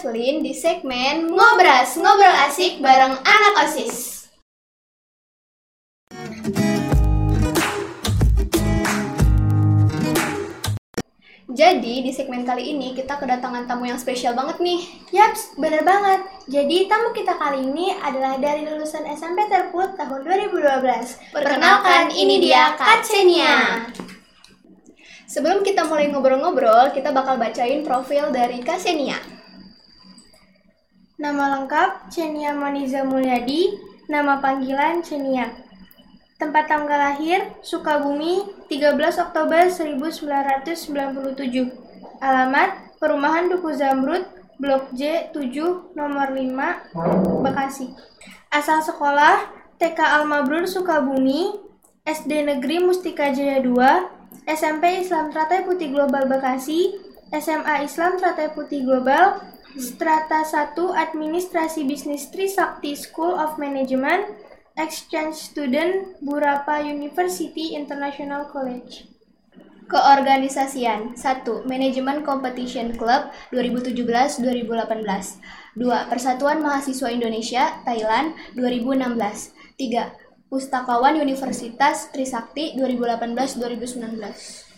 Evelyn di segmen Ngobras, ngobrol asik bareng anak OSIS. Jadi di segmen kali ini kita kedatangan tamu yang spesial banget nih. Yaps, bener banget. Jadi tamu kita kali ini adalah dari lulusan SMP Terput tahun 2012. Perkenalkan, ini dia Kak Cenia. Sebelum kita mulai ngobrol-ngobrol, kita bakal bacain profil dari Kak Senia. Nama lengkap Cenia Moniza Mulyadi, nama panggilan Cenia. Tempat tanggal lahir Sukabumi 13 Oktober 1997. Alamat Perumahan Duku Zamrud, Blok J 7, nomor 5, Bekasi. Asal sekolah TK Al Mabrur Sukabumi, SD Negeri Mustika Jaya 2, SMP Islam Teratai Putih Global Bekasi, SMA Islam Teratai Putih Global, Strata 1 Administrasi Bisnis Trisakti School of Management, Exchange Student Burapa University International College. Keorganisasian 1. Manajemen Competition Club 2017-2018 2. Persatuan Mahasiswa Indonesia Thailand 2016 3. Pustakawan Universitas Trisakti 2018-2019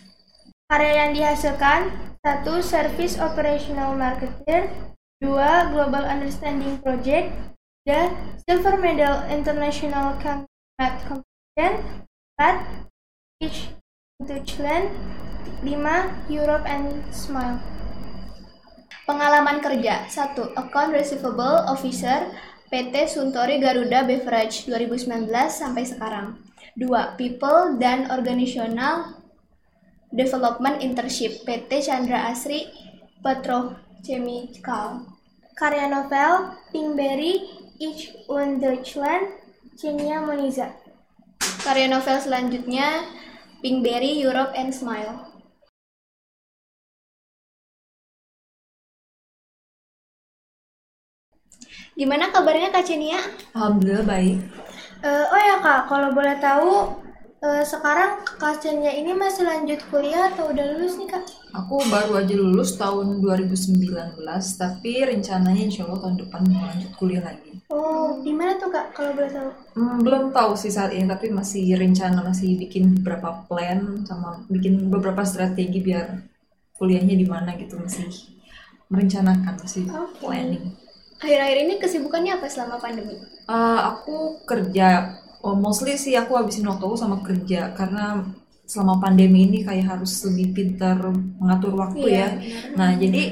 Karya yang dihasilkan 1. Service Operational Marketer 2. Global Understanding Project 3. Silver Medal International Math Competition 4. Speech Deutschland 5. Europe and Smile Pengalaman kerja 1. Account Receivable Officer PT Suntory Garuda Beverage 2019 sampai sekarang 2. People dan Organizational Development Internship PT Chandra Asri Petrochemical Karya novel Pinkberry Ich und Deutschland Cenia Moniza Karya novel selanjutnya Pinkberry Europe and Smile Gimana kabarnya Kak Cenia? Alhamdulillah baik. Uh, oh ya kak, kalau boleh tahu uh, sekarang Cenia ini masih lanjut kuliah atau udah lulus nih kak? Aku baru aja lulus tahun 2019, tapi rencananya insya Allah tahun depan mau lanjut kuliah lagi. Oh, di mana tuh kak kalau boleh tahu? Hmm, belum tahu sih saat ini, tapi masih rencana, masih bikin beberapa plan sama bikin beberapa strategi biar kuliahnya di mana gitu masih merencanakan masih okay. planning. Akhir-akhir ini kesibukannya apa selama pandemi? Uh, aku kerja, oh, mostly sih aku habisin waktu aku sama kerja karena selama pandemi ini kayak harus lebih pintar mengatur waktu iya, ya. Benar. Nah, jadi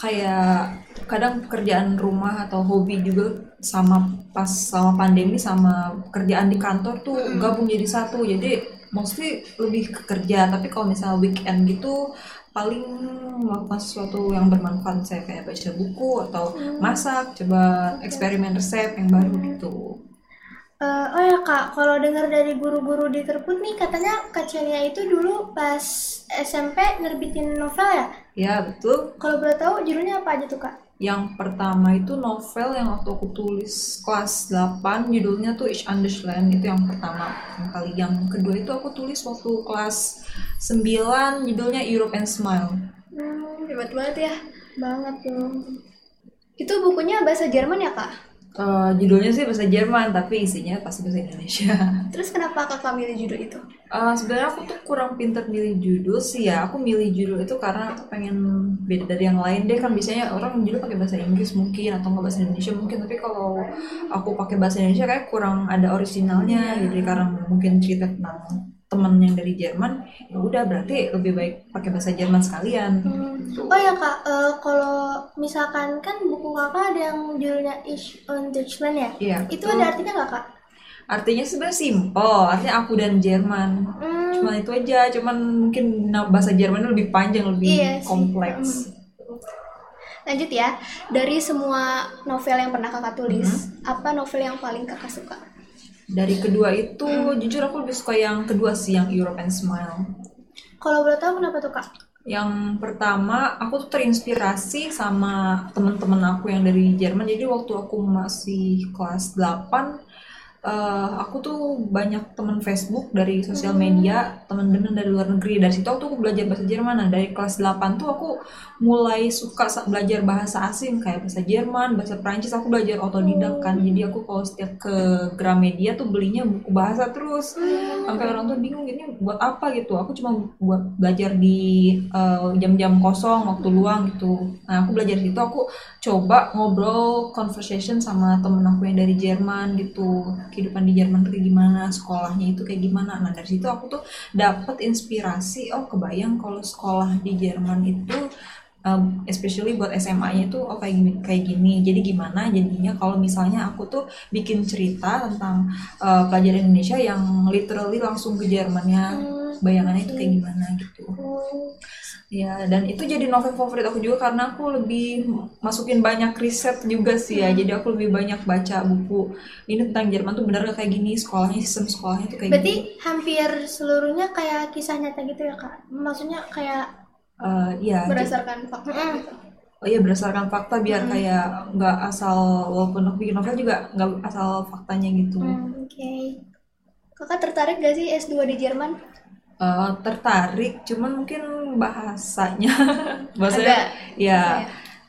kayak kadang pekerjaan rumah atau hobi juga sama pas sama pandemi sama kerjaan di kantor tuh hmm. gabung jadi satu. Jadi mostly lebih ke kerja, tapi kalau misalnya weekend gitu paling melakukan sesuatu yang bermanfaat saya kayak baca buku atau hmm. masak, coba eksperimen resep yang baru gitu. Uh, oh ya kak, kalau dengar dari guru-guru di Terput nih katanya Kak Celia itu dulu pas SMP nerbitin novel ya? Ya betul. Kalau boleh tahu judulnya apa aja tuh kak? Yang pertama itu novel yang waktu aku tulis kelas 8 judulnya tuh Each Understand itu yang pertama yang kali yang kedua itu aku tulis waktu kelas 9 judulnya Europe and Smile. Hmm, hebat banget ya. Banget tuh. Itu bukunya bahasa Jerman ya kak? Uh, judulnya sih bahasa Jerman tapi isinya pasti bahasa Indonesia. Terus kenapa kakak milih judul itu? Uh, Sebenarnya aku tuh kurang pinter milih judul sih ya. Aku milih judul itu karena aku pengen beda dari yang lain deh kan biasanya orang judul pakai bahasa Inggris mungkin atau nggak bahasa Indonesia mungkin tapi kalau aku pakai bahasa Indonesia kayak kurang ada originalnya jadi karena mungkin cerita tentang temen yang dari Jerman ya udah berarti lebih baik pakai bahasa Jerman sekalian hmm. oh ya kak uh, kalau misalkan kan buku kakak ada yang judulnya Ich on Deutschland ya iya, itu betul. ada artinya nggak kak artinya sebenarnya simple artinya aku dan Jerman hmm. cuma itu aja cuman mungkin bahasa Jerman lebih panjang lebih iya kompleks hmm. lanjut ya dari semua novel yang pernah kakak tulis hmm. apa novel yang paling kakak suka dari kedua itu hmm. jujur aku lebih suka yang kedua sih yang European Smile kalau boleh tahu kenapa tuh kak yang pertama aku tuh terinspirasi sama teman-teman aku yang dari Jerman jadi waktu aku masih kelas 8 uh, aku tuh banyak teman Facebook dari sosial media, teman-teman dari luar negeri. Dari situ aku tuh belajar bahasa Jerman. Nah, dari kelas 8 tuh aku mulai suka belajar bahasa asing kayak bahasa Jerman, bahasa Prancis. Aku belajar otodidak kan. Jadi aku kalau setiap ke Gramedia tuh belinya buku bahasa terus. Sampai orang tuh bingung ini buat apa gitu. Aku cuma buat belajar di uh, jam-jam uh, kosong, waktu luang gitu. Nah, aku belajar situ aku coba ngobrol conversation sama temen aku yang dari Jerman gitu kehidupan di Jerman tuh kayak gimana sekolahnya itu kayak gimana. Nah dari situ aku tuh dapat inspirasi oh kebayang kalau sekolah di Jerman itu um, especially buat SMA-nya itu oh kayak gini kayak gini. Jadi gimana jadinya kalau misalnya aku tuh bikin cerita tentang uh, pelajar Indonesia yang literally langsung ke Jermannya. Hmm. bayangannya itu kayak gimana gitu oh. Ya, dan itu jadi novel favorit aku juga karena aku lebih masukin banyak riset juga sih ya. Hmm. Jadi aku lebih banyak baca buku ini tentang Jerman tuh benar kayak gini sekolahnya, sistem sekolahnya tuh kayak Berarti gini. hampir seluruhnya kayak kisah nyata gitu ya kak? Maksudnya kayak uh, ya berdasarkan fakta gitu. Oh iya berdasarkan fakta biar hmm. kayak nggak asal walaupun aku bikin novel juga nggak asal faktanya gitu. Hmm, Oke. Okay. Kakak tertarik gak sih S2 di Jerman? Uh, tertarik cuman mungkin bahasanya bahasanya Ada. ya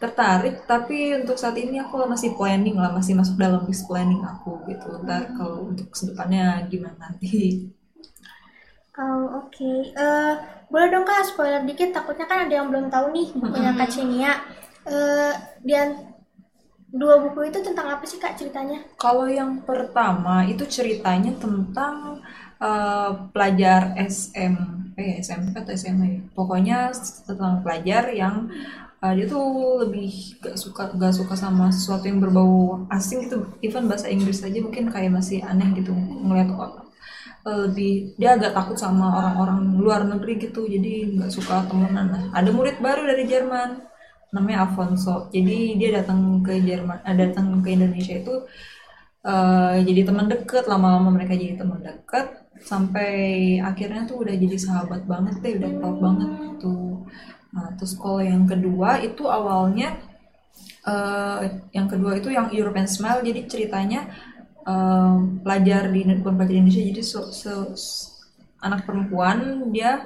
tertarik tapi untuk saat ini aku masih planning lah masih masuk dalam list planning aku gitu ntar hmm. kalau untuk ke depannya gimana nanti oh oke okay. uh, eh, boleh dong kak spoiler dikit takutnya kan ada yang belum tahu nih bukunya kak Cenia uh, dan dua buku itu tentang apa sih kak ceritanya kalau yang pertama itu ceritanya tentang uh, pelajar ya SMP atau SMA ya. Pokoknya tentang pelajar yang uh, dia tuh lebih gak suka gak suka sama sesuatu yang berbau asing gitu. Even bahasa Inggris aja mungkin kayak masih aneh gitu ngeliat orang uh, lebih dia agak takut sama orang-orang luar negeri gitu jadi nggak suka temenan nah ada murid baru dari Jerman namanya Alfonso jadi dia datang ke Jerman datang ke Indonesia itu uh, jadi teman deket lama-lama mereka jadi teman deket sampai akhirnya tuh udah jadi sahabat banget deh udah klop banget tuh nah terus kalau yang kedua itu awalnya uh, yang kedua itu yang European Smile jadi ceritanya uh, pelajar di bukan pelajar Indonesia jadi so, so, anak perempuan dia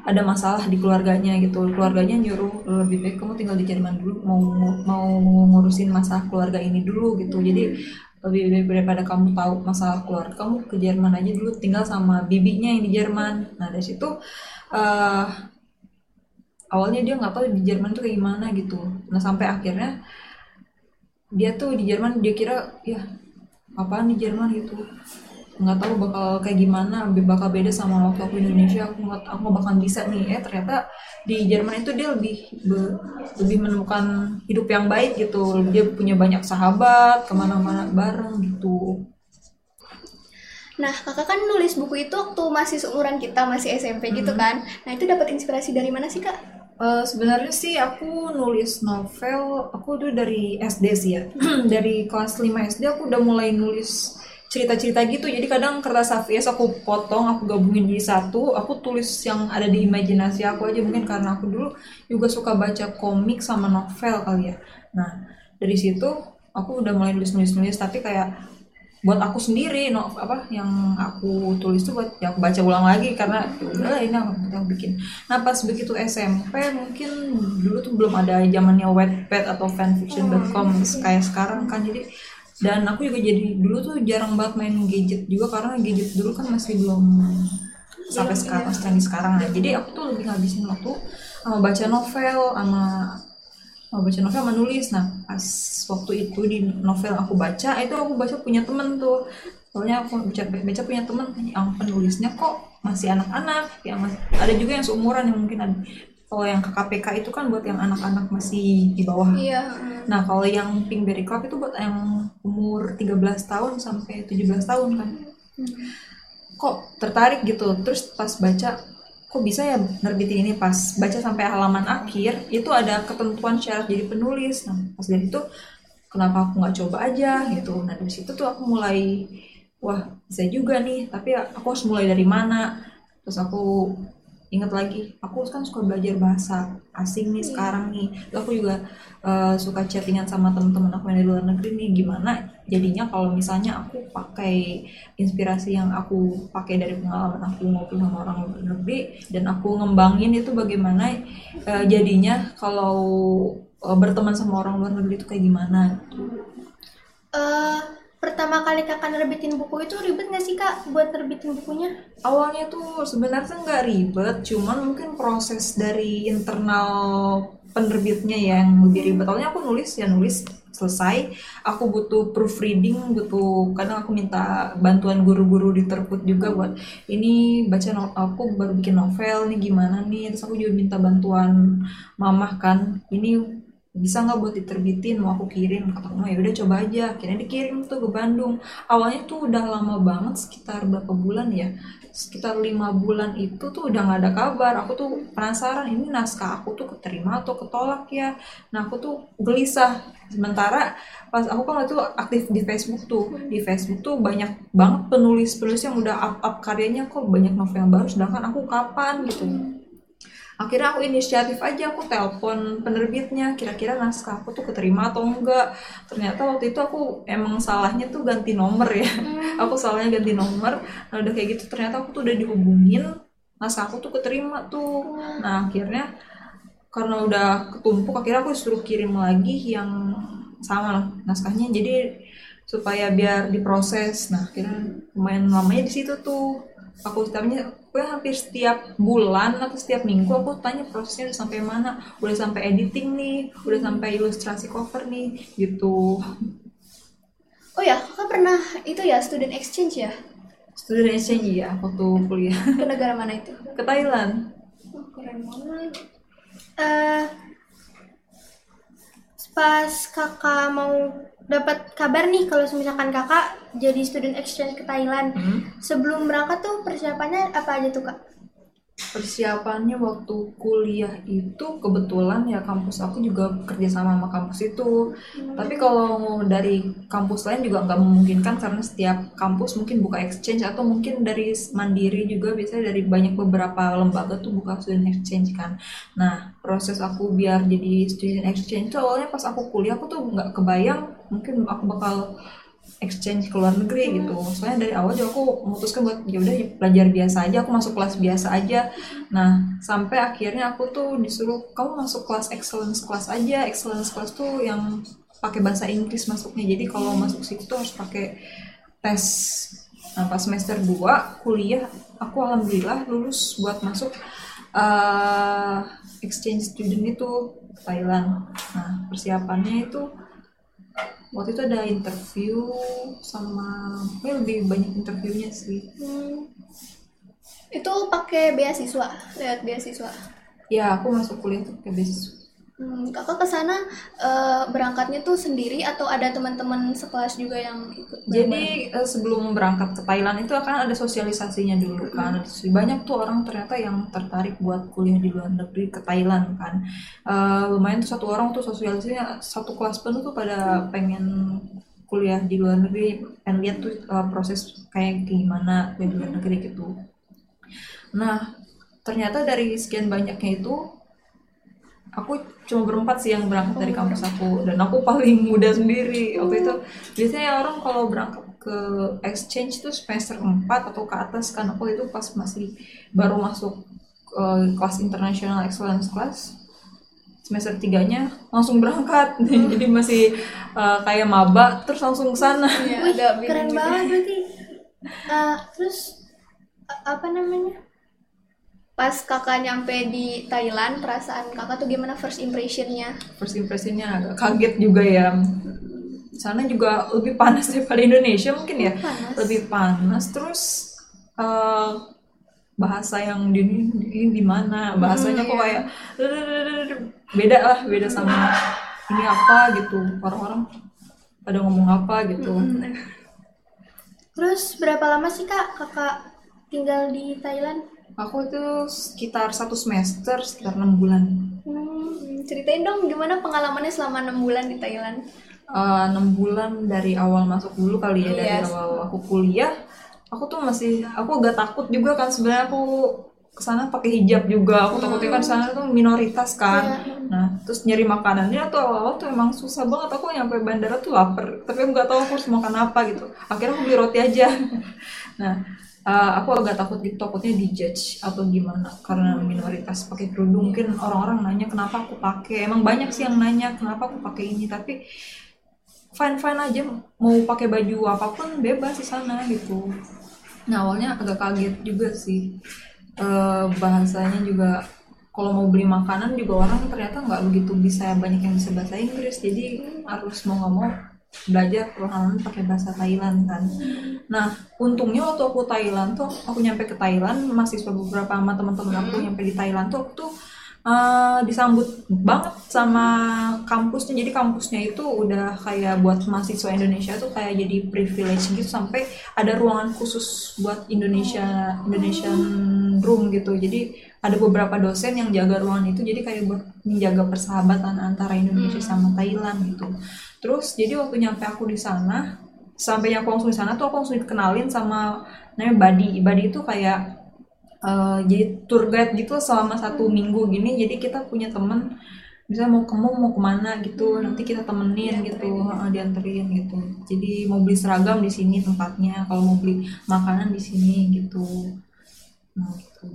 ada masalah di keluarganya gitu. Keluarganya nyuruh lebih baik kamu tinggal di Jerman dulu mau mau ngurusin masalah keluarga ini dulu gitu. Jadi lebih daripada kamu tahu masalah keluarga. Kamu ke Jerman aja dulu tinggal sama bibinya yang di Jerman. Nah dari situ uh, awalnya dia nggak tahu di Jerman tuh kayak gimana gitu. Nah sampai akhirnya dia tuh di Jerman dia kira ya apaan di Jerman gitu nggak tahu bakal kayak gimana bakal beda sama waktu aku Indonesia aku nggak aku bakal bisa nih eh ternyata di Jerman itu dia lebih be, lebih menemukan hidup yang baik gitu dia punya banyak sahabat ke mana-mana bareng gitu Nah, kakak kan nulis buku itu waktu masih seumuran kita, masih SMP hmm. gitu kan. Nah, itu dapat inspirasi dari mana sih, Kak? Uh, sebenarnya sih aku nulis novel, aku tuh dari SD sih ya. dari kelas 5 SD aku udah mulai nulis cerita-cerita gitu. Jadi kadang kertas AVS aku potong aku gabungin di satu. Aku tulis yang ada di imajinasi aku aja. Mungkin karena aku dulu juga suka baca komik sama novel kali ya. Nah dari situ aku udah mulai nulis nulis nulis tapi kayak buat aku sendiri no apa yang aku tulis tuh buat ya aku baca ulang lagi. Karena ya udah ini aku, aku bikin. Nah pas begitu SMP mungkin dulu tuh belum ada zamannya wetpad atau fanfiction.com kayak sekarang kan. Jadi dan aku juga jadi dulu tuh jarang banget main gadget juga karena gadget dulu kan masih belum sampai sekarang sekarang sekarang nah jadi aku tuh lebih ngabisin waktu sama baca novel sama sama baca novel sama nulis. Nah pas waktu itu di novel aku baca itu aku baca punya temen tuh. Soalnya aku baca, baca punya temen yang penulisnya kok masih anak-anak? Yang masih, ada juga yang seumuran yang mungkin ada, kalau yang KKPK itu kan buat yang anak-anak masih di bawah. Iya. Nah, kalau yang Pinkberry Club itu buat yang umur 13 tahun sampai 17 tahun kan. Hmm. Kok tertarik gitu. Terus pas baca kok bisa ya nerbitin ini pas baca sampai halaman akhir itu ada ketentuan syarat jadi penulis nah pas dari itu kenapa aku nggak coba aja gitu nah dari situ tuh aku mulai wah bisa juga nih tapi aku harus mulai dari mana terus aku inget lagi aku kan suka belajar bahasa asing nih sekarang nih. Terus aku juga uh, suka chattingan sama teman-teman aku yang di luar negeri nih. Gimana jadinya kalau misalnya aku pakai inspirasi yang aku pakai dari pengalaman aku ngobrol sama orang luar negeri dan aku ngembangin itu bagaimana uh, jadinya kalau uh, berteman sama orang luar negeri itu kayak gimana? Eh, kali kakak nerbitin buku itu ribet nggak sih kak buat nerbitin bukunya? awalnya tuh sebenarnya nggak ribet cuman mungkin proses dari internal penerbitnya yang lebih ribet. Awalnya aku nulis ya nulis selesai. Aku butuh proofreading butuh kadang aku minta bantuan guru-guru di terput juga buat ini baca no- aku baru bikin novel nih gimana nih? Terus aku juga minta bantuan mamah kan ini bisa nggak buat diterbitin? Mau aku kirim? Kata mama ya udah coba aja. Akhirnya dikirim tuh ke Bandung. Awalnya tuh udah lama banget sekitar berapa bulan ya? Sekitar lima bulan itu tuh udah nggak ada kabar. Aku tuh penasaran ini naskah aku tuh keterima atau ketolak ya? Nah aku tuh gelisah. Sementara pas aku kan waktu aktif di Facebook tuh. Di Facebook tuh banyak banget penulis penulis yang udah up up karyanya kok. Banyak novel baru. Sedangkan aku kapan gitu akhirnya aku inisiatif aja aku telepon penerbitnya kira-kira naskah aku tuh keterima atau enggak. Ternyata waktu itu aku emang salahnya tuh ganti nomor ya. Aku salahnya ganti nomor. Nah udah kayak gitu ternyata aku tuh udah dihubungin naskah aku tuh keterima tuh. Nah akhirnya karena udah ketumpuk akhirnya aku disuruh kirim lagi yang sama naskahnya. Jadi supaya biar diproses. Nah akhirnya lumayan lamanya di situ tuh aku tanya gue hampir setiap bulan atau setiap minggu aku tanya prosesnya udah sampai mana? Udah sampai editing nih udah sampai ilustrasi cover nih gitu. Oh ya, kakak pernah itu ya student exchange ya? Student exchange ya waktu kuliah. Ke negara mana itu? ke Thailand. Oh, keren banget. Eh, pas kakak mau dapat kabar nih kalau misalkan kakak jadi student exchange ke Thailand, Hmm. sebelum berangkat tuh persiapannya apa aja tuh kak? persiapannya waktu kuliah itu kebetulan ya kampus aku juga kerja sama sama kampus itu tapi kalau dari kampus lain juga nggak memungkinkan karena setiap kampus mungkin buka exchange atau mungkin dari mandiri juga biasanya dari banyak beberapa lembaga tuh buka student exchange kan nah proses aku biar jadi student exchange itu awalnya pas aku kuliah aku tuh nggak kebayang mungkin aku bakal exchange ke luar negeri gitu. Soalnya dari awal juga aku memutuskan buat ya udah belajar biasa aja, aku masuk kelas biasa aja. Nah, sampai akhirnya aku tuh disuruh kamu masuk kelas excellence kelas aja. Excellence kelas tuh yang pakai bahasa Inggris masuknya. Jadi kalau masuk situ tuh harus pakai tes. Nah, semester 2 kuliah aku alhamdulillah lulus buat masuk eh, exchange student itu Thailand. Nah, persiapannya itu waktu itu ada interview sama ya lebih banyak interviewnya sih Hmm. Itu pakai beasiswa, lewat beasiswa. ya aku masuk kuliah tuh pakai beasiswa Hmm, kakak ke sana eh, berangkatnya tuh sendiri atau ada teman-teman sekelas juga yang ikut? jadi eh, sebelum berangkat ke Thailand itu akan ada sosialisasinya dulu kan. Banyak tuh orang ternyata yang tertarik buat kuliah di luar negeri ke Thailand kan. Eh, lumayan tuh satu orang tuh sosialisasinya satu kelas penuh tuh pada pengen kuliah di luar negeri pengen lihat tuh eh, proses kayak gimana kuliah di luar negeri gitu. Nah, ternyata dari sekian banyaknya itu aku cuma berempat sih yang berangkat dari kampus aku. Dan aku paling muda sendiri. Waktu itu biasanya orang kalau berangkat ke exchange itu semester 4 atau ke atas kan. Aku itu pas masih baru masuk eh, kelas international excellence class semester tiganya langsung berangkat. Jadi masih eh, kayak maba terus langsung ke sana. Iya, Wih, keren banget berarti. Eh, terus apa namanya? Pas kakak nyampe di Thailand, perasaan kakak tuh gimana first impressionnya? first impressionnya agak kaget juga ya. Sana juga lebih panas daripada Indonesia mungkin ya. Panas. lebih panas. Terus eh, bahasa yang di ini di mana? Bahasanya kok kayak beda lah beda sama ini apa gitu. Orang-orang pada ngomong apa gitu. Terus berapa lama sih kak kakak tinggal di Thailand? Aku itu sekitar satu semester sekitar enam bulan. Hmm, ceritain dong gimana pengalamannya selama enam bulan di Thailand? Eh, enam bulan dari awal masuk dulu kali ya dari Yes. awal aku kuliah aku tuh masih aku agak takut juga kan sebenarnya aku ke sana pakai hijab juga. Aku takutnya kan sana tuh minoritas kan. Nah terus nyari makanannya tuh awal-awal tuh emang susah banget. Aku nyampe bandara tuh lapar tapi aku nggak tahu aku harus makan apa gitu. Akhirnya aku beli roti aja. Nah uh, aku agak takut gitu takutnya dijudge atau gimana karena minoritas pakai kerudung. Mungkin orang-orang nanya kenapa aku pakai? Emang banyak sih yang nanya kenapa aku pakai ini? Tapi fine fine aja mau pakai baju apa pun bebas di sana gitu. Nah awalnya agak kaget juga sih. Uh, bahasanya juga kalau mau beli makanan juga orang ternyata nggak begitu bisa banyak yang bisa bahasa Inggris. Jadi harus mau nggak mau belajar perlahan pakai bahasa Thailand kan. Nah untungnya waktu aku Thailand tuh aku nyampe ke Thailand masih beberapa sama teman-teman aku nyampe di Thailand tuh aku tuh uh, disambut banget sama kampusnya. Jadi kampusnya itu udah kayak buat mahasiswa Indonesia tuh kayak jadi privilege gitu sampai ada ruangan khusus buat Indonesia Indonesian room gitu. Jadi ada beberapa dosen yang jaga ruangan itu jadi kayak buat menjaga persahabatan antara Indonesia sama Thailand gitu terus jadi waktu nyampe aku di sana sampai aku langsung di sana tuh aku langsung dikenalin sama namanya Badi. Badi itu kayak uh, jadi tour guide gitu selama satu minggu gini. Jadi kita punya temen bisa mau kamu mau ke mana gitu. Hmm. nanti kita temenin gitu uh, dianterin gitu. Jadi mau beli seragam di sini tempatnya kalau mau beli makanan di sini gitu. Nah gitu.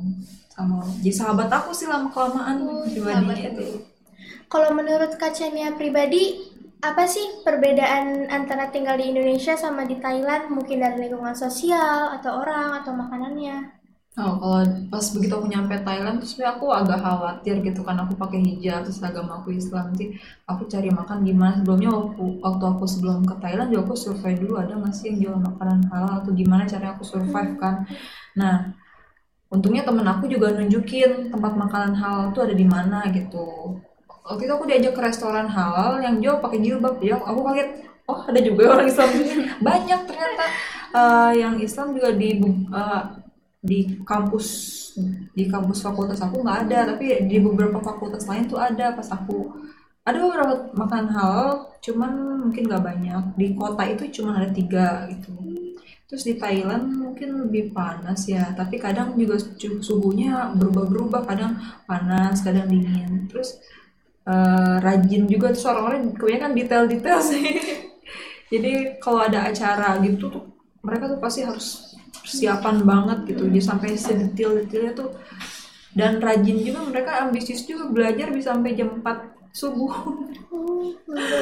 Sama jadi sahabat aku sih lama kelamaan oh, pribadi itu kalau menurut kacanya pribadi apa sih perbedaan antara tinggal di Indonesia sama di Thailand? Mungkin dari lingkungan sosial atau orang atau makanannya? Oh, kalau pas begitu aku nyampe Thailand terus aku agak khawatir gitu kan. Aku pakai hijab terus agama aku Islam. Sih aku cari makan gimana sebelumnya waktu, waktu aku sebelum ke Thailand juga aku survei dulu. Ada nggak sih yang jual makanan halal atau gimana cara aku survive kan? Nah untungnya temen aku juga nunjukin tempat makanan halal tuh ada di mana gitu waktu itu aku diajak ke restoran halal yang jual pakai jilbab. Ya aku kaget oh ada juga orang Islam banyak ternyata. Uh, yang Islam juga di uh, di kampus di kampus fakultas aku nggak ada. Tapi di beberapa fakultas lain tuh ada pas aku ada beberapa makan halal cuman mungkin nggak banyak. Di kota itu cuma ada tiga gitu. Terus di Thailand mungkin lebih panas ya tapi kadang juga suhunya berubah-berubah. Kadang panas kadang dingin. Terus uh, rajin juga. Tuh orang-orang kebanyakan detail-detail sih. Jadi kalau ada acara gitu tuh mereka tuh pasti harus persiapan banget gitu. Jadi sampai sedetil-detilnya tuh. Dan rajin juga mereka ambisius juga belajar bisa sampai jam 4 subuh. Oh,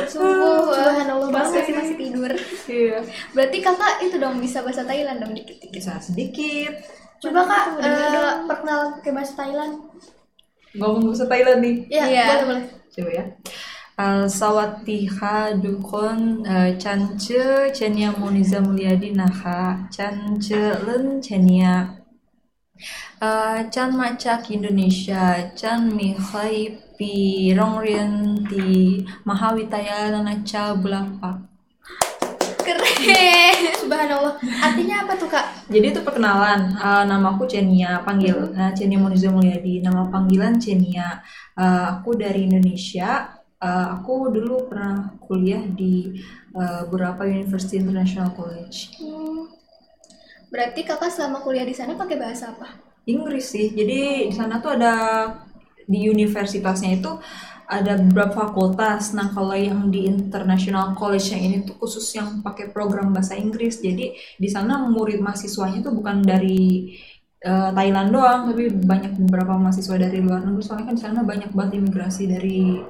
subuh subhanallah banget sih masih tidur. Iya. Berarti kakak itu dong bisa bahasa Thailand dong dikit dikit bisa sedikit. Coba kak uh, perkenalan pakai bahasa Thailand ngomong bahasa Thailand nih. Iya, yeah, boleh boleh. Coba ya. Al sawatiha dukun eh, chance chenya Moniza Mulyadi naha chance len chenya eh, chan macak Indonesia chan mihai pi rongrian di mahawitaya nanaca bulapak subhanallah. Artinya apa tuh kak? Jadi itu perkenalan. Uh, nama aku Cenia panggil. Nah Cenia Moniza Mulyadi. Nama panggilan Cenia. Uh, aku dari Indonesia. Uh, aku dulu pernah kuliah di uh, beberapa University International College. Hmm. Berarti kakak selama kuliah di sana pakai bahasa apa? Inggris sih. Jadi di sana tuh ada di universitasnya itu ada beberapa fakultas. Nah, kalau yang di International College yang ini tuh khusus yang pakai program bahasa Inggris. Jadi di sana murid mahasiswanya tuh bukan dari uh, Thailand doang, tapi banyak beberapa mahasiswa dari luar negeri. Soalnya kan di sana banyak banget imigrasi dari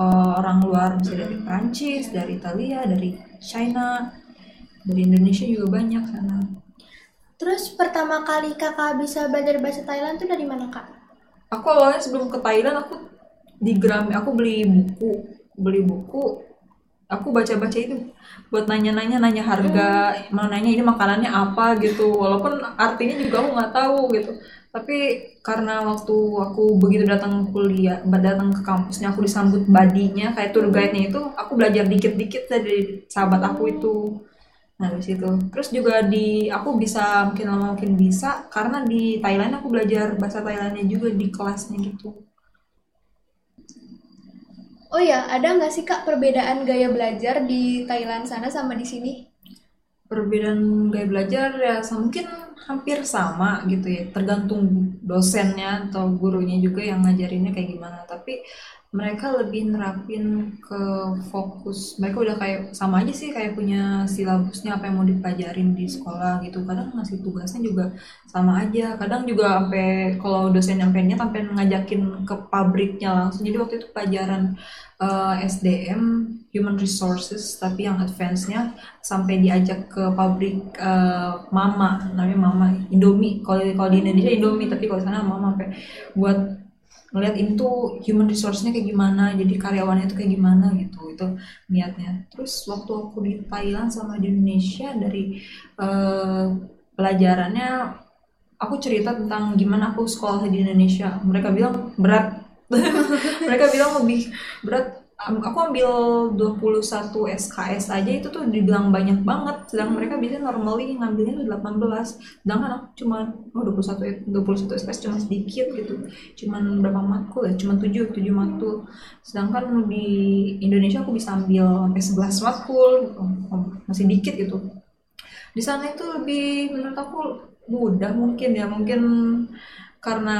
uh, orang luar bisa dari Prancis, dari Italia, dari China, dari Indonesia juga banyak sana. Terus pertama kali kakak bisa belajar bahasa Thailand tuh dari mana kak? Aku awalnya sebelum ke Thailand aku di Gram, aku beli buku, beli buku, aku baca-baca itu buat nanya-nanya, nanya harga, hmm. mau nanya ini makanannya apa gitu, walaupun artinya juga aku nggak tahu gitu. Tapi karena waktu aku begitu datang kuliah datang ke kampusnya aku disambut badinya kayak tour guide-nya itu aku belajar dikit-dikit dari sahabat aku itu. Nah di situ terus juga di aku bisa mungkin lama mungkin bisa karena di Thailand aku belajar bahasa Thailandnya juga di kelasnya gitu oh ya ada nggak sih kak perbedaan gaya belajar di Thailand sana sama di sini? Perbedaan gaya belajar ya mungkin hampir sama gitu ya. Tergantung dosennya atau gurunya juga yang ngajarinnya kayak gimana. Tapi mereka lebih nerapin ke fokus. Mereka udah kayak sama aja sih kayak punya silabusnya apa yang mau dipelajarin di sekolah gitu. Kadang ngasih tugasnya juga sama aja. Kadang juga sampai kalau dosen yang pengennya sampai ngajakin ke pabriknya langsung. Jadi waktu itu pelajaran uh, eh, SDM human resources tapi yang advance-nya sampai diajak ke pabrik uh, mama. Namanya mama. Indomie. Kalau kalau di Indonesia Indomie tapi kalau sana mama sampai buat ngeliat itu human resource-nya kayak gimana jadi karyawannya itu kayak gimana gitu itu niatnya. Terus waktu aku di Thailand sama di Indonesia dari uh, pelajarannya aku cerita tentang gimana aku sekolah di Indonesia. Mereka bilang berat. Mereka bilang lebih berat aku ambil 21 SKS aja itu tuh dibilang banyak banget. Sedangkan mereka biasanya normally ngambilnya tuh 18 sedangkan aku cuma oh 21 21 SKS cuma sedikit gitu. Cuma berapa matkul ya? Cuma 7 7 matkul. Sedangkan di Indonesia aku bisa ambil sampai 11 matkul oh, oh, masih dikit gitu. Di sana itu lebih menurut aku mudah mungkin ya. Mungkin karena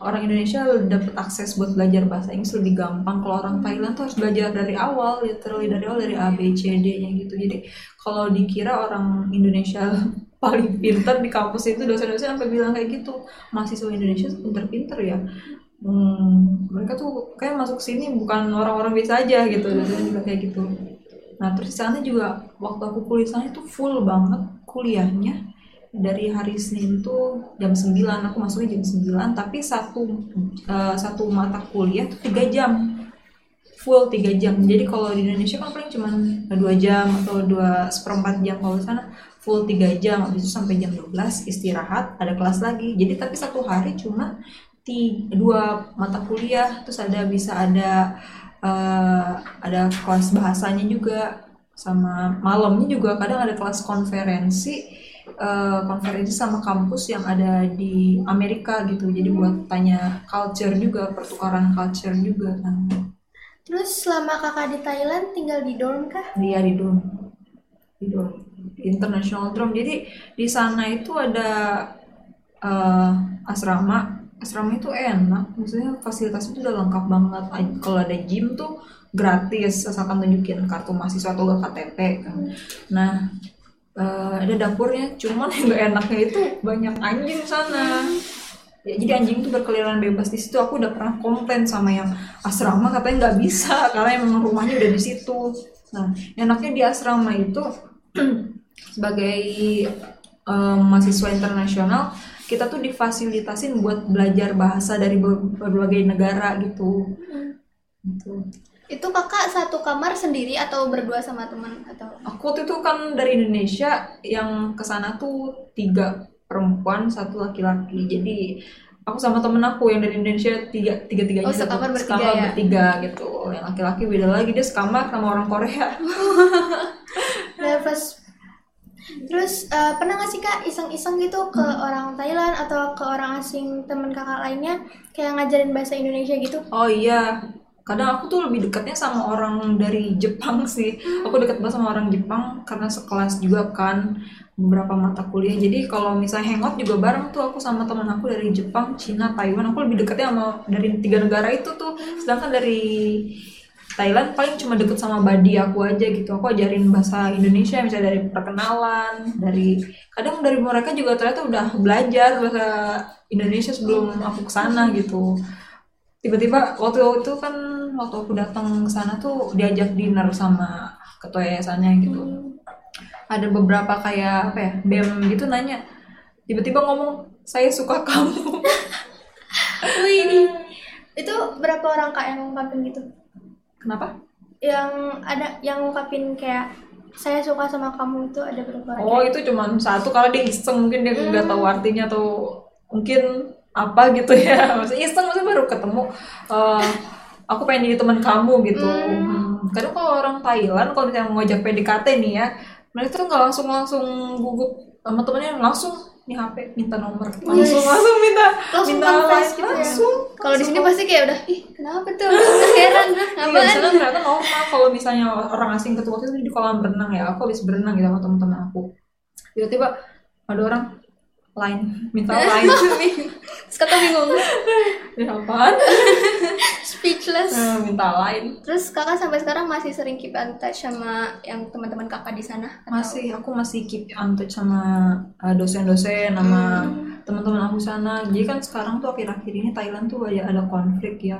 orang Indonesia dapat akses buat belajar bahasa Inggris lebih gampang. Kalau orang Thailand tuh harus belajar dari awal literally dari awal dari A B C D nya gitu. Jadi kalau dikira orang Indonesia paling pintar di kampus itu dosen-dosen sampai bilang kayak gitu. Mahasiswa Indonesia pinter-pinter ya. Hmm, mereka tuh kayak masuk sini bukan orang-orang biasa aja gitu dosen juga kayak gitu. Nah terus di sana juga waktu aku kuliah sana itu full banget kuliahnya dari hari Senin tuh jam 9 aku masuknya jam 9 tapi satu uh, satu mata kuliah tuh tiga jam. Full tiga jam. Jadi kalau di Indonesia kan paling cuma dua jam atau dua seperempat jam kalau sana. Full tiga jam. Habis itu sampai jam 12 istirahat ada kelas lagi. Jadi tapi satu hari cuma tiga, dua mata kuliah. Terus ada bisa ada uh, ada kelas bahasanya juga sama malamnya juga. Kadang ada kelas konferensi uh, konferensi sama kampus yang ada di Amerika gitu. Jadi buat tanya culture juga pertukaran culture juga kan. Terus selama kakak di Thailand tinggal di dorm kah? Iya di dorm. Di dorm. International dorm. Jadi di sana itu ada uh, asrama. Asrama itu enak. Maksudnya fasilitas itu udah lengkap banget. Kalau ada gym tuh gratis. Asalkan tunjukin kartu mahasiswa atau gak KTP kan. Nah uh, ada dapurnya cuman yang gak enaknya itu banyak anjing sana ya, jadi anjing itu berkeliaran bebas di situ aku udah pernah komplain sama yang asrama katanya nggak bisa karena emang rumahnya udah di situ nah enaknya di asrama itu sebagai um, mahasiswa internasional kita tuh difasilitasin buat belajar bahasa dari berbagai negara gitu. Gitu. Itu kakak satu kamar sendiri atau berdua sama teman atau? Aku tuh itu kan dari Indonesia yang ke sana tuh tiga perempuan satu laki-laki. Jadi aku sama temen aku yang dari Indonesia tiga tiga tiganya oh, sekamar bertiga, sekamar ya? bertiga gitu. Yang laki-laki beda lagi dia sekamar sama orang Korea. Nervous. Terus uh, pernah gak sih kak iseng-iseng gitu ke hmm. orang Thailand atau ke orang asing temen kakak lainnya kayak ngajarin bahasa Indonesia gitu? Oh iya, kadang aku tuh lebih dekatnya sama orang dari Jepang sih. Aku dekat banget sama orang Jepang karena sekelas juga kan beberapa mata kuliah. Jadi kalau misalnya hangout juga bareng tuh aku sama teman aku dari Jepang Cina Taiwan. Aku lebih dekatnya sama dari tiga negara itu tuh. Sedangkan dari Thailand paling cuma deket sama badi aku aja gitu. Aku ajarin bahasa Indonesia misalnya dari perkenalan dari kadang dari mereka juga ternyata udah belajar bahasa Indonesia sebelum aku ke sana gitu tiba-tiba waktu itu kan waktu aku datang ke sana tuh diajak dinner sama ketua yayasannya gitu. Hmm. ada beberapa kayak apa ya bem gitu nanya tiba-tiba ngomong saya suka kamu Wih, itu berapa orang kak yang ngungkapin gitu? Kenapa? Yang ada yang ngungkapin kayak saya suka sama kamu itu ada berapa orang? Oh itu cuma satu kalau dia iseng mungkin dia nggak hmm. tahu artinya atau mungkin apa gitu ya. Maksudnya iseng maksudnya baru ketemu uh, aku pengen jadi teman kamu gitu. Hmm. kadang kalau orang Thailand kalau misalnya mau ngajak PDKT nih ya mereka tuh nggak langsung langsung gugup sama temennya langsung nih HP minta nomor. Langsung yes. langsung minta langsung minta like gitu langsung ya. kalau di sini pasti kayak udah ih kenapa tuh? Heran apa iya, ternyata normal kalau misalnya orang asing ketemu itu di kolam berenang ya aku habis berenang gitu sama teman-teman aku. Tiba-tiba ada orang lain. Minta lain. Terus kakak bingung, ini apaan? Speechless. Eh, minta lain. Terus kakak sampai sekarang masih sering keep in touch sama yang teman-teman kakak di sana? Atau- masih aku masih keep on touch sama uh, dosen-dosen sama teman-teman aku sana. Jadi kan sekarang tuh akhir-akhir ini Thailand tuh ada ada konflik ya.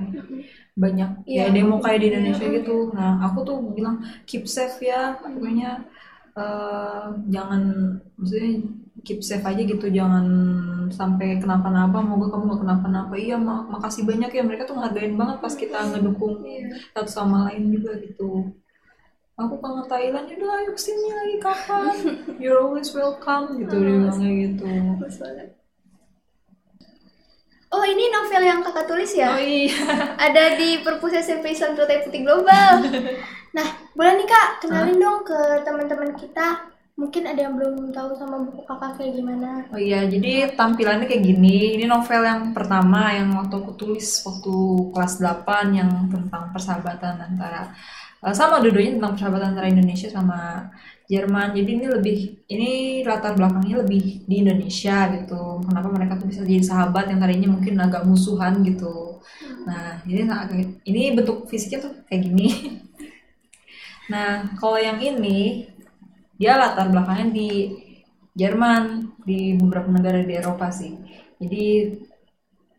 Banyak ya Iya. demo kayak di Indonesia gitu. Nah aku tuh bilang keep safe ya pokoknya. Uh, jangan maksudnya keep safe aja gitu jangan sampai kenapa-napa moga kamu gak kenapa-napa iya mak makasih banyak ya mereka tuh ngehargain banget pas kita ngedukung satu sama lain juga gitu aku kangen Thailand ya udah ayo ke sini lagi kapan you're always welcome gitu dia bilangnya gitu. Oh ini novel yang kakak tulis ya? oh iya Ada di perpus SMP Islam Tertai Putih Global. Nah, boleh nih kak, kenalin dong ke teman-teman kita. Mungkin ada yang belum tahu sama buku kakak kayak gimana. Oh iya, jadi tampilannya kayak gini. Ini novel yang pertama yang waktu aku tulis waktu kelas 8 yang tentang persahabatan antara eh, sama dua-duanya tentang persahabatan antara Indonesia sama Jerman. Jadi ini lebih ini latar belakangnya lebih di Indonesia gitu. Kenapa mereka tuh bisa jadi sahabat yang tadinya mungkin agak musuhan gitu. Nah, ini agak- ini bentuk fisiknya tuh kayak gini. Nah, kalau yang ini dia latar belakangnya di Jerman, di beberapa negara di Eropa sih. Jadi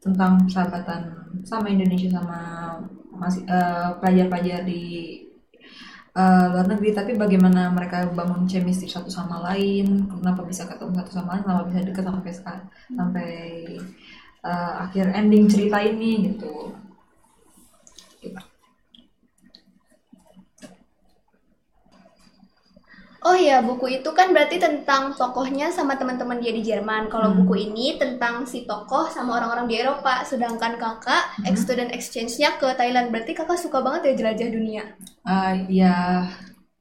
tentang persahabatan sama Indonesia sama masih eh, pelajar-pelajar di eh, luar negeri, tapi bagaimana mereka bangun chemistry satu sama lain, kenapa bisa ketemu satu sama lain, kenapa bisa dekat sampai sampai eh, akhir ending cerita ini. Gitu. Oh iya, buku itu kan berarti tentang tokohnya sama teman-teman dia di Jerman. Kalau Hmm. buku ini tentang si tokoh sama orang-orang di Eropa. Sedangkan kakak ex student exchange-nya ke Thailand. Berarti kakak suka banget ya jelajah dunia. Ah, ya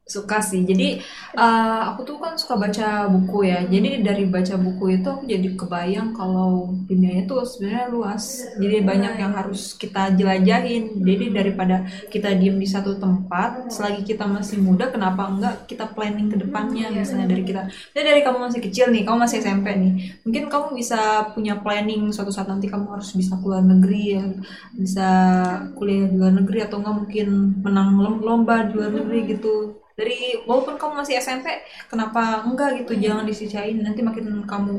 suka sih. Jadi eh, aku tuh kan suka baca buku ya. Jadi dari baca buku itu aku jadi kebayang kalau dunia itu sebenarnya luas. Jadi banyak yang harus kita jelajahin. Jadi daripada kita diem di satu tempat, selagi kita masih muda, kenapa enggak kita planning ke depannya? Misalnya dari kita, jadi dari kamu masih kecil nih, kamu masih SMP nih, mungkin kamu bisa punya planning suatu saat nanti kamu harus bisa keluar negeri ya, bisa kuliah di luar negeri atau enggak mungkin menang lom- lomba di luar negeri gitu dari walaupun kamu masih SMP kenapa enggak gitu? Jangan disisain. Nanti makin kamu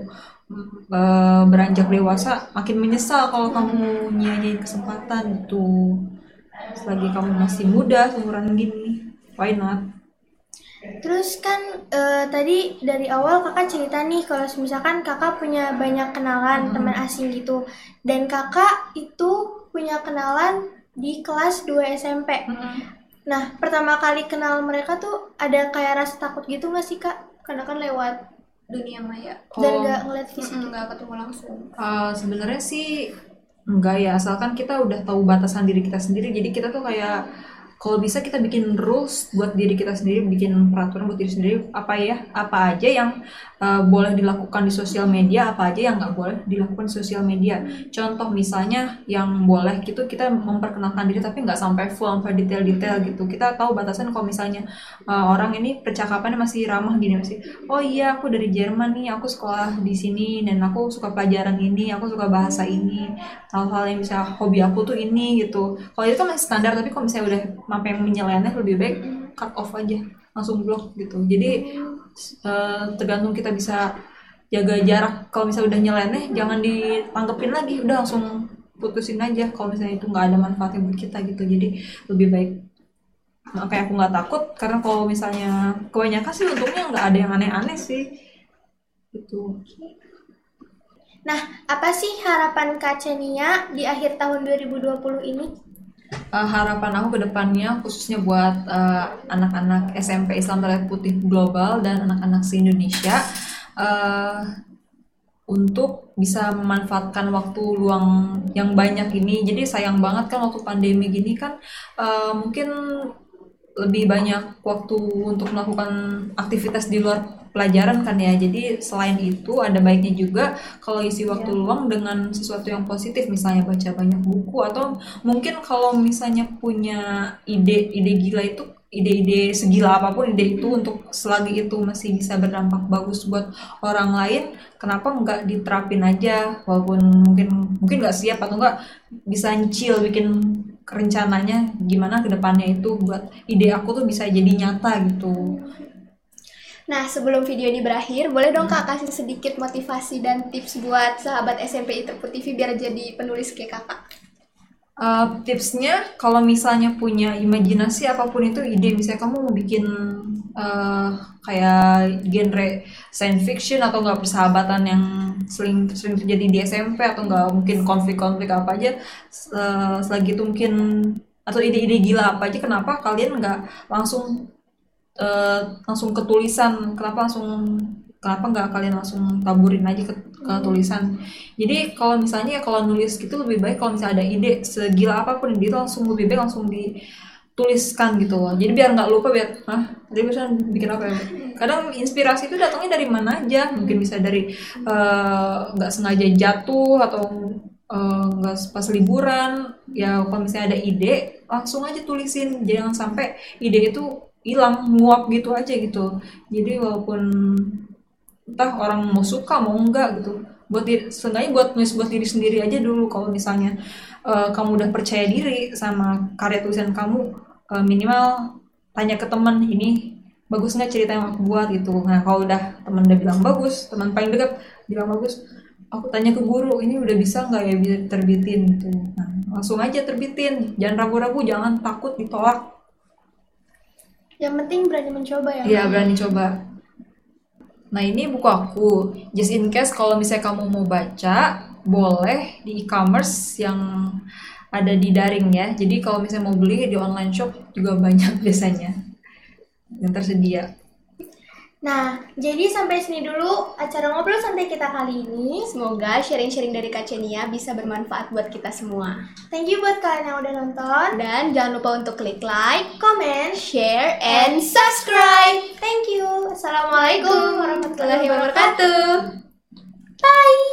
eh, beranjak dewasa makin menyesal kalau kamu nyanyiin kesempatan gitu. Selagi kamu masih muda seumuran gini why not? Terus kan eh, tadi dari awal kakak cerita nih kalau misalkan kakak punya banyak kenalan teman asing gitu. Dan kakak itu punya kenalan di kelas 2 SMP. Nah pertama kali kenal mereka tuh ada kayak rasa takut gitu nggak sih kak? Karena kan lewat dunia maya. Dan Oh. nggak ngeliat fisik. Mm-mm, nggak ketemu langsung. Uh, sebenarnya sih enggak ya asalkan kita udah tahu batasan diri kita sendiri jadi kita tuh kayak kalau bisa kita bikin rules buat diri kita sendiri bikin peraturan buat diri sendiri apa ya apa aja yang uh, boleh dilakukan di sosial media apa aja yang nggak boleh dilakukan di sosial media. Contoh misalnya yang boleh gitu kita memperkenalkan diri tapi nggak sampai full sampai detail-detail gitu. Kita tahu batasan kalau misalnya uh, orang ini percakapannya masih ramah gini masih oh iya aku dari Jerman nih aku sekolah di sini dan aku suka pelajaran ini aku suka bahasa ini. Hal-hal yang bisa hobi aku tuh ini gitu. Kalau itu kan masih standar tapi kalau misalnya udah sampai menyeleneh lebih baik cut off aja langsung blok gitu. Jadi eh, tergantung kita bisa jaga jarak. Kalau misalnya udah nyeleneh jangan ditanggepin lagi udah langsung putusin aja kalau misalnya itu nggak ada manfaatnya buat kita gitu. Jadi lebih baik. Makanya aku nggak takut karena kalau misalnya kebanyakan sih untungnya nggak ada yang aneh-aneh sih. Gitu. Nah apa sih harapan Kak Cenia di akhir tahun 2020 ini? Uh, harapan aku ke depannya khususnya buat uh, anak-anak SMP Islam Terlihat Putih Global dan anak-anak se-Indonesia uh, untuk bisa memanfaatkan waktu luang yang banyak ini. Jadi sayang banget kan waktu pandemi gini kan uh, mungkin lebih banyak waktu untuk melakukan aktivitas di luar pelajaran kan ya. Jadi selain itu ada baiknya juga kalau isi waktu luang dengan sesuatu yang positif misalnya baca banyak buku atau mungkin kalau misalnya punya ide ide gila itu ide-ide segila apa pun ide itu untuk selagi itu masih bisa berdampak bagus buat orang lain kenapa nggak diterapin aja walaupun mungkin mungkin nggak siap atau nggak bisa nyicil bikin rencananya gimana ke depannya itu buat ide aku tuh bisa jadi nyata gitu Nah, sebelum video ini berakhir, boleh dong Kak kasih sedikit motivasi dan tips buat sahabat SMP Iterput TV biar jadi penulis kayak Kakak. Uh, tipsnya kalau misalnya punya imajinasi apa pun itu ide misalnya kamu mau bikin uh, kayak genre science fiction atau nggak persahabatan yang sering sering terjadi di SMP atau nggak mungkin konflik-konflik apa aja uh, selagi itu mungkin atau ide-ide gila apa aja kenapa kalian nggak langsung uh, langsung ke tulisan kenapa langsung kenapa nggak kalian langsung taburin aja ke, ke tulisan? Jadi kalau misalnya kalau nulis gitu lebih baik kalau misalnya ada ide segila apa pun itu langsung lebih baik langsung dituliskan gitu loh. Jadi biar nggak lupa biar ah tadi misalnya bikin apa ya? Kadang inspirasi itu datangnya dari mana aja. Mungkin bisa dari nggak uh, sengaja jatuh atau nggak uh, pas liburan. Ya kalau misalnya ada ide langsung aja tulisin. Jangan sampai ide itu hilang nguap gitu aja gitu. Jadi walaupun entah orang mau suka mau enggak gitu buat diri, seenggaknya buat nulis buat diri sendiri aja dulu. Kalau misalnya uh, kamu udah percaya diri sama karya tulisan kamu uh, minimal tanya ke teman ini bagus nggak cerita yang aku buat? gitu. Nah kalau udah teman udah bilang bagus teman paling dekat bilang bagus aku tanya ke guru ini udah bisa nggak ya bisa terbitin gitu. Nah langsung aja terbitin. Jangan ragu-ragu jangan takut ditolak. Yang penting berani mencoba ya iya berani coba. Nah ini buku aku. Just in case kalau misalnya kamu mau baca, boleh di e-commerce yang ada di daring ya. Jadi kalau misalnya mau beli di online shop juga banyak biasanya yang tersedia. Nah, jadi sampai sini dulu acara ngobrol santai kita kali ini. Semoga sharing-sharing dari Kak Cenia bisa bermanfaat buat kita semua. Thank you buat kalian yang udah nonton. Dan jangan lupa untuk klik like, comment, share, and subscribe. Thank you. Assalamualaikum warahmatullahi wabarakatuh. Bye.